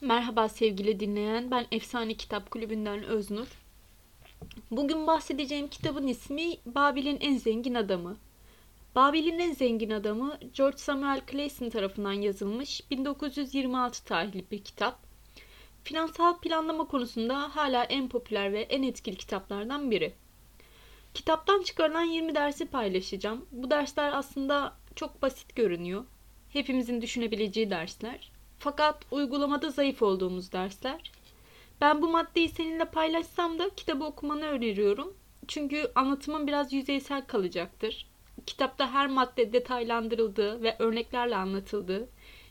Merhaba sevgili dinleyen, ben Efsane Kitap Kulübü'nden Öznur. Bugün bahsedeceğim kitabın ismi Babil'in en zengin adamı. Babil'in en zengin adamı George Samuel Clayson tarafından yazılmış 1926 tarihli bir kitap. Finansal planlama konusunda hala en popüler ve en etkili kitaplardan biri. Kitaptan çıkarılan 20 dersi paylaşacağım. Bu dersler aslında çok basit görünüyor. Hepimizin düşünebileceği dersler. Fakat uygulamada zayıf olduğumuz dersler. Ben bu maddeyi seninle paylaşsam da kitabı okumanı öneriyorum. Çünkü anlatımın biraz yüzeysel kalacaktır. Kitapta her madde detaylandırıldığı ve örneklerle anlatıldığı,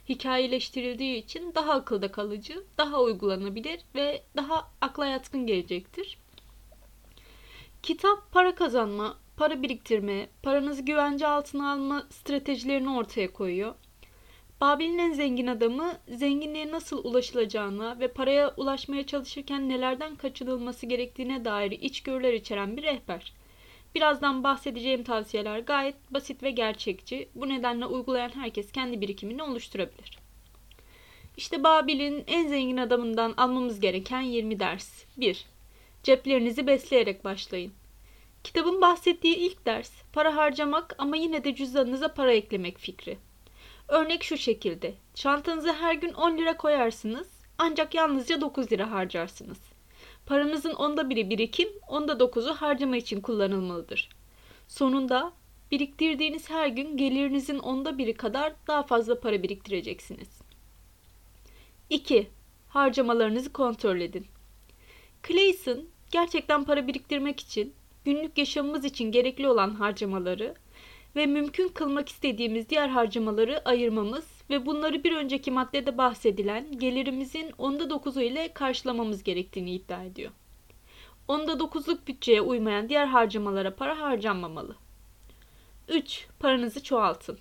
hikayeleştirildiği için daha akılda kalıcı, daha uygulanabilir ve daha akla yatkın gelecektir. Kitap para kazanma, para biriktirme, paranızı güvence altına alma stratejilerini ortaya koyuyor. Babil'in en zengin adamı zenginliğe nasıl ulaşılacağına ve paraya ulaşmaya çalışırken nelerden kaçınılması gerektiğine dair içgörüler içeren bir rehber. Birazdan bahsedeceğim tavsiyeler gayet basit ve gerçekçi. Bu nedenle uygulayan herkes kendi birikimini oluşturabilir. İşte Babil'in en zengin adamından almamız gereken 20 ders. 1. Ceplerinizi besleyerek başlayın. Kitabın bahsettiği ilk ders para harcamak ama yine de cüzdanınıza para eklemek fikri. Örnek şu şekilde. Çantanıza her gün 10 lira koyarsınız ancak yalnızca 9 lira harcarsınız. Paranızın onda biri birikim, onda dokuzu harcama için kullanılmalıdır. Sonunda biriktirdiğiniz her gün gelirinizin onda biri kadar daha fazla para biriktireceksiniz. 2. Harcamalarınızı kontrol edin. Clayson gerçekten para biriktirmek için, günlük yaşamımız için gerekli olan harcamaları ve mümkün kılmak istediğimiz diğer harcamaları ayırmamız ve bunları bir önceki maddede bahsedilen gelirimizin onda dokuzu ile karşılamamız gerektiğini iddia ediyor. Onda dokuzluk bütçeye uymayan diğer harcamalara para harcanmamalı. 3. Paranızı çoğaltın.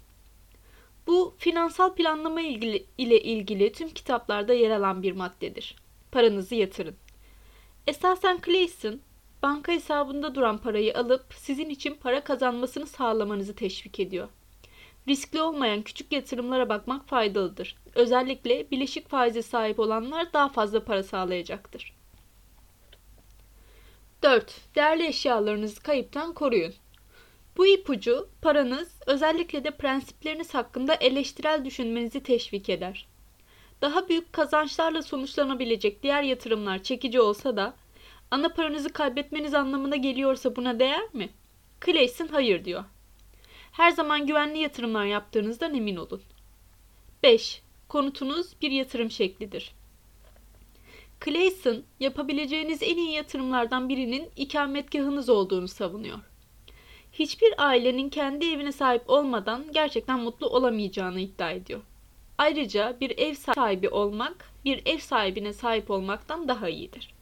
Bu finansal planlama ilgili, ile ilgili tüm kitaplarda yer alan bir maddedir. Paranızı yatırın. Esasen Clayson banka hesabında duran parayı alıp sizin için para kazanmasını sağlamanızı teşvik ediyor. Riskli olmayan küçük yatırımlara bakmak faydalıdır. Özellikle bileşik faize sahip olanlar daha fazla para sağlayacaktır. 4. Değerli eşyalarınızı kayıptan koruyun. Bu ipucu paranız özellikle de prensipleriniz hakkında eleştirel düşünmenizi teşvik eder. Daha büyük kazançlarla sonuçlanabilecek diğer yatırımlar çekici olsa da ana paranızı kaybetmeniz anlamına geliyorsa buna değer mi? Clayson hayır diyor. Her zaman güvenli yatırımlar yaptığınızdan emin olun. 5. Konutunuz bir yatırım şeklidir. Clayson, yapabileceğiniz en iyi yatırımlardan birinin ikametgahınız olduğunu savunuyor. Hiçbir ailenin kendi evine sahip olmadan gerçekten mutlu olamayacağını iddia ediyor. Ayrıca bir ev sahibi olmak, bir ev sahibine sahip olmaktan daha iyidir.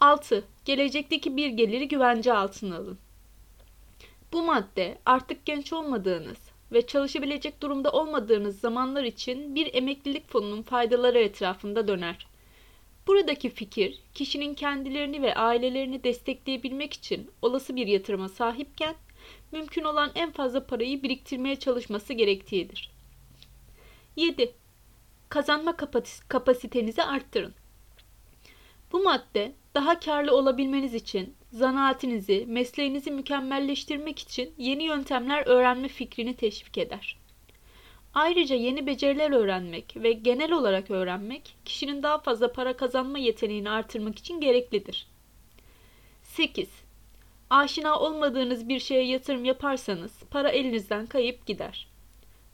6. Gelecekteki bir geliri güvence altına alın. Bu madde artık genç olmadığınız ve çalışabilecek durumda olmadığınız zamanlar için bir emeklilik fonunun faydaları etrafında döner. Buradaki fikir, kişinin kendilerini ve ailelerini destekleyebilmek için olası bir yatırıma sahipken, mümkün olan en fazla parayı biriktirmeye çalışması gerektiğidir. 7. Kazanma kapasitenizi arttırın. Bu madde daha karlı olabilmeniz için, zanaatinizi, mesleğinizi mükemmelleştirmek için yeni yöntemler öğrenme fikrini teşvik eder. Ayrıca yeni beceriler öğrenmek ve genel olarak öğrenmek kişinin daha fazla para kazanma yeteneğini artırmak için gereklidir. 8. Aşina olmadığınız bir şeye yatırım yaparsanız para elinizden kayıp gider.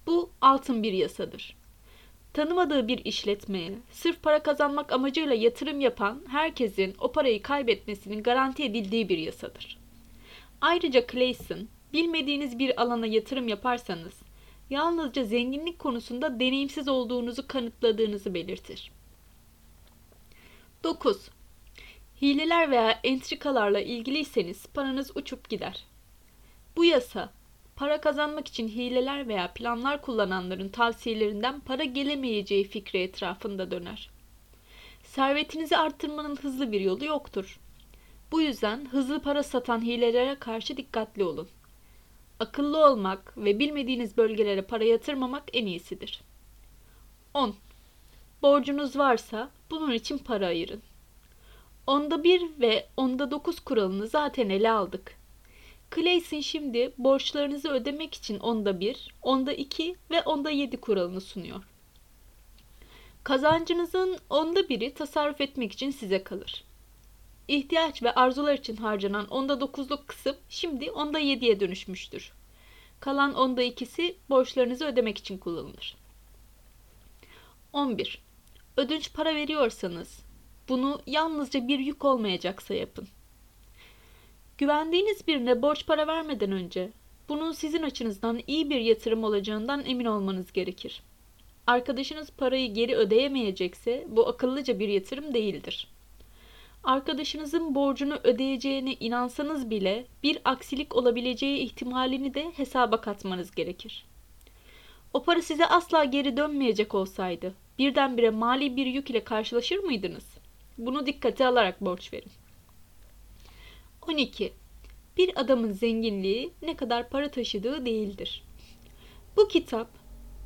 Bu altın bir yasadır. Tanımadığı bir işletmeye sırf para kazanmak amacıyla yatırım yapan herkesin o parayı kaybetmesinin garanti edildiği bir yasadır. Ayrıca Clayson, bilmediğiniz bir alana yatırım yaparsanız yalnızca zenginlik konusunda deneyimsiz olduğunuzu kanıtladığınızı belirtir. 9. Hileler veya entrikalarla ilgiliyseniz paranız uçup gider. Bu yasa para kazanmak için hileler veya planlar kullananların tavsiyelerinden para gelemeyeceği fikri etrafında döner. Servetinizi arttırmanın hızlı bir yolu yoktur. Bu yüzden hızlı para satan hilelere karşı dikkatli olun. Akıllı olmak ve bilmediğiniz bölgelere para yatırmamak en iyisidir. 10. borcunuz varsa bunun için para ayırın. Onda bir ve onda dokuz kuralını zaten ele aldık. Clayson şimdi borçlarınızı ödemek için onda bir, onda iki ve onda yedi kuralını sunuyor. Kazancınızın onda biri tasarruf etmek için size kalır. İhtiyaç ve arzular için harcanan onda dokuzluk kısım şimdi onda yediye dönüşmüştür. Kalan onda ikisi borçlarınızı ödemek için kullanılır. 11. Ödünç para veriyorsanız bunu yalnızca bir yük olmayacaksa yapın. Güvendiğiniz birine borç para vermeden önce bunun sizin açınızdan iyi bir yatırım olacağından emin olmanız gerekir. Arkadaşınız parayı geri ödeyemeyecekse bu akıllıca bir yatırım değildir. Arkadaşınızın borcunu ödeyeceğine inansanız bile bir aksilik olabileceği ihtimalini de hesaba katmanız gerekir. O para size asla geri dönmeyecek olsaydı birdenbire mali bir yük ile karşılaşır mıydınız? Bunu dikkate alarak borç verin. 12. Bir adamın zenginliği ne kadar para taşıdığı değildir. Bu kitap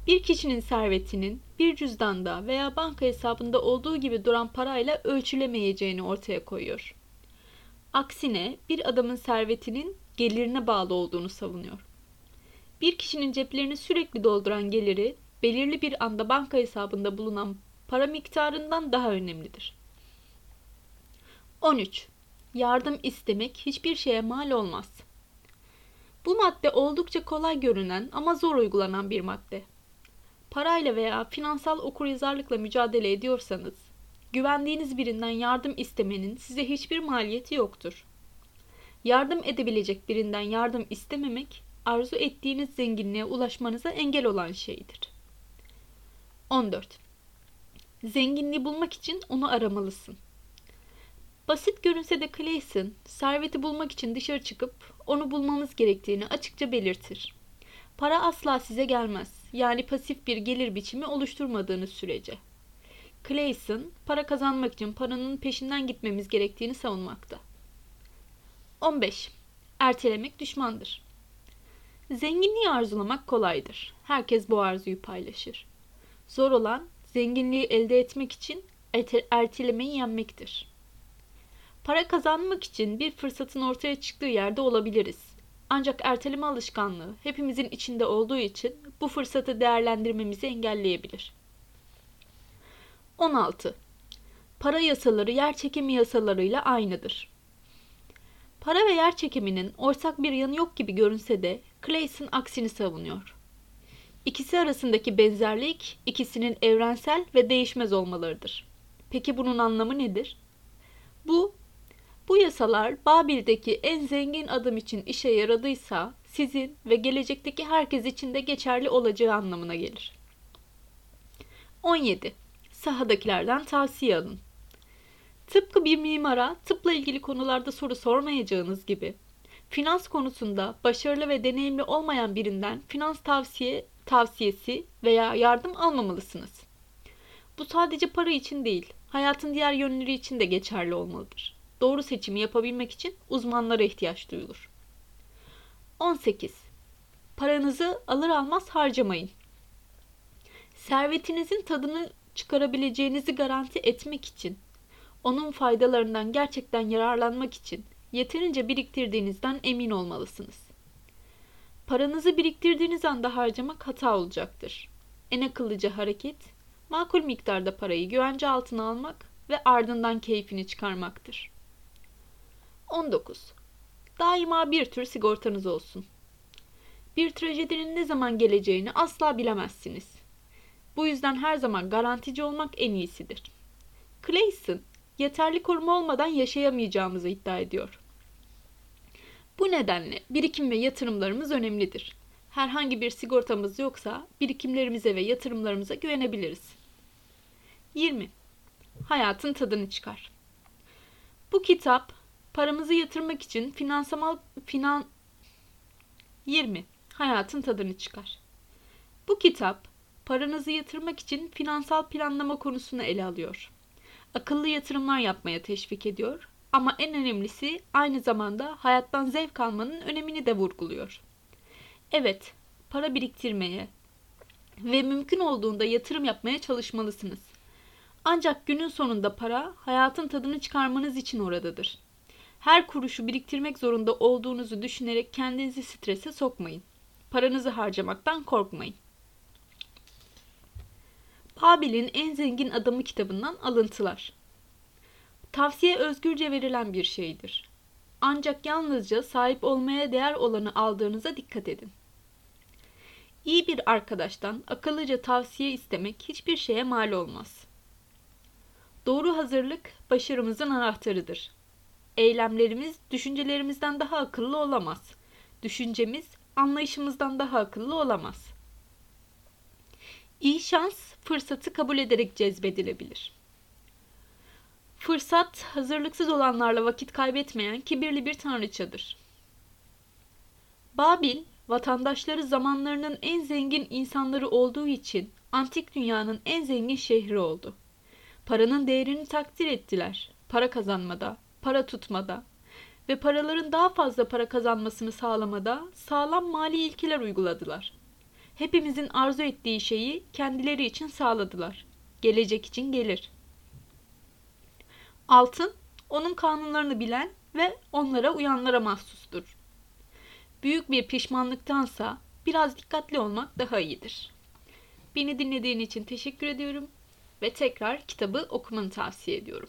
bir kişinin servetinin bir cüzdanda veya banka hesabında olduğu gibi duran parayla ölçülemeyeceğini ortaya koyuyor. Aksine bir adamın servetinin gelirine bağlı olduğunu savunuyor. Bir kişinin ceplerini sürekli dolduran geliri belirli bir anda banka hesabında bulunan para miktarından daha önemlidir. 13. Yardım istemek hiçbir şeye mal olmaz. Bu madde oldukça kolay görünen ama zor uygulanan bir madde. Parayla veya finansal okuryazarlıkla mücadele ediyorsanız, güvendiğiniz birinden yardım istemenin size hiçbir maliyeti yoktur. Yardım edebilecek birinden yardım istememek, arzu ettiğiniz zenginliğe ulaşmanıza engel olan şeydir. 14. Zenginliği bulmak için onu aramalısın. Basit görünse de Clayson, serveti bulmak için dışarı çıkıp onu bulmamız gerektiğini açıkça belirtir. Para asla size gelmez. Yani pasif bir gelir biçimi oluşturmadığınız sürece. Clayson, para kazanmak için paranın peşinden gitmemiz gerektiğini savunmakta. 15. Ertelemek düşmandır. Zenginliği arzulamak kolaydır. Herkes bu arzuyu paylaşır. Zor olan zenginliği elde etmek için ertelemeyi yenmektir. Para kazanmak için bir fırsatın ortaya çıktığı yerde olabiliriz. Ancak erteleme alışkanlığı hepimizin içinde olduğu için bu fırsatı değerlendirmemizi engelleyebilir. 16. Para yasaları yer çekimi yasalarıyla aynıdır. Para ve yer çekiminin ortak bir yanı yok gibi görünse de Clayson aksini savunuyor. İkisi arasındaki benzerlik ikisinin evrensel ve değişmez olmalarıdır. Peki bunun anlamı nedir? Bu bu yasalar Babil'deki en zengin adam için işe yaradıysa sizin ve gelecekteki herkes için de geçerli olacağı anlamına gelir. 17. Sahadakilerden tavsiye alın. Tıpkı bir mimara tıpla ilgili konularda soru sormayacağınız gibi finans konusunda başarılı ve deneyimli olmayan birinden finans tavsiye tavsiyesi veya yardım almamalısınız. Bu sadece para için değil, hayatın diğer yönleri için de geçerli olmalıdır doğru seçimi yapabilmek için uzmanlara ihtiyaç duyulur. 18. Paranızı alır almaz harcamayın. Servetinizin tadını çıkarabileceğinizi garanti etmek için, onun faydalarından gerçekten yararlanmak için yeterince biriktirdiğinizden emin olmalısınız. Paranızı biriktirdiğiniz anda harcamak hata olacaktır. En akıllıca hareket, makul miktarda parayı güvence altına almak ve ardından keyfini çıkarmaktır. 19. Daima bir tür sigortanız olsun. Bir trajedinin ne zaman geleceğini asla bilemezsiniz. Bu yüzden her zaman garantici olmak en iyisidir. Clayson, yeterli koruma olmadan yaşayamayacağımızı iddia ediyor. Bu nedenle birikim ve yatırımlarımız önemlidir. Herhangi bir sigortamız yoksa birikimlerimize ve yatırımlarımıza güvenebiliriz. 20. Hayatın tadını çıkar. Bu kitap Paramızı yatırmak için finansal finan 20. Hayatın tadını çıkar. Bu kitap paranızı yatırmak için finansal planlama konusunu ele alıyor. Akıllı yatırımlar yapmaya teşvik ediyor ama en önemlisi aynı zamanda hayattan zevk almanın önemini de vurguluyor. Evet, para biriktirmeye ve mümkün olduğunda yatırım yapmaya çalışmalısınız. Ancak günün sonunda para hayatın tadını çıkarmanız için oradadır. Her kuruşu biriktirmek zorunda olduğunuzu düşünerek kendinizi strese sokmayın. Paranızı harcamaktan korkmayın. Babil'in En Zengin Adamı kitabından alıntılar. Tavsiye özgürce verilen bir şeydir. Ancak yalnızca sahip olmaya değer olanı aldığınıza dikkat edin. İyi bir arkadaştan akıllıca tavsiye istemek hiçbir şeye mal olmaz. Doğru hazırlık başarımızın anahtarıdır. Eylemlerimiz düşüncelerimizden daha akıllı olamaz. Düşüncemiz anlayışımızdan daha akıllı olamaz. İyi şans fırsatı kabul ederek cezbedilebilir. Fırsat hazırlıksız olanlarla vakit kaybetmeyen kibirli bir tanrıçadır. Babil vatandaşları zamanlarının en zengin insanları olduğu için antik dünyanın en zengin şehri oldu. Paranın değerini takdir ettiler. Para kazanmada, para tutmada ve paraların daha fazla para kazanmasını sağlamada sağlam mali ilkeler uyguladılar. Hepimizin arzu ettiği şeyi kendileri için sağladılar. Gelecek için gelir. Altın, onun kanunlarını bilen ve onlara uyanlara mahsustur. Büyük bir pişmanlıktansa biraz dikkatli olmak daha iyidir. Beni dinlediğin için teşekkür ediyorum ve tekrar kitabı okumanı tavsiye ediyorum.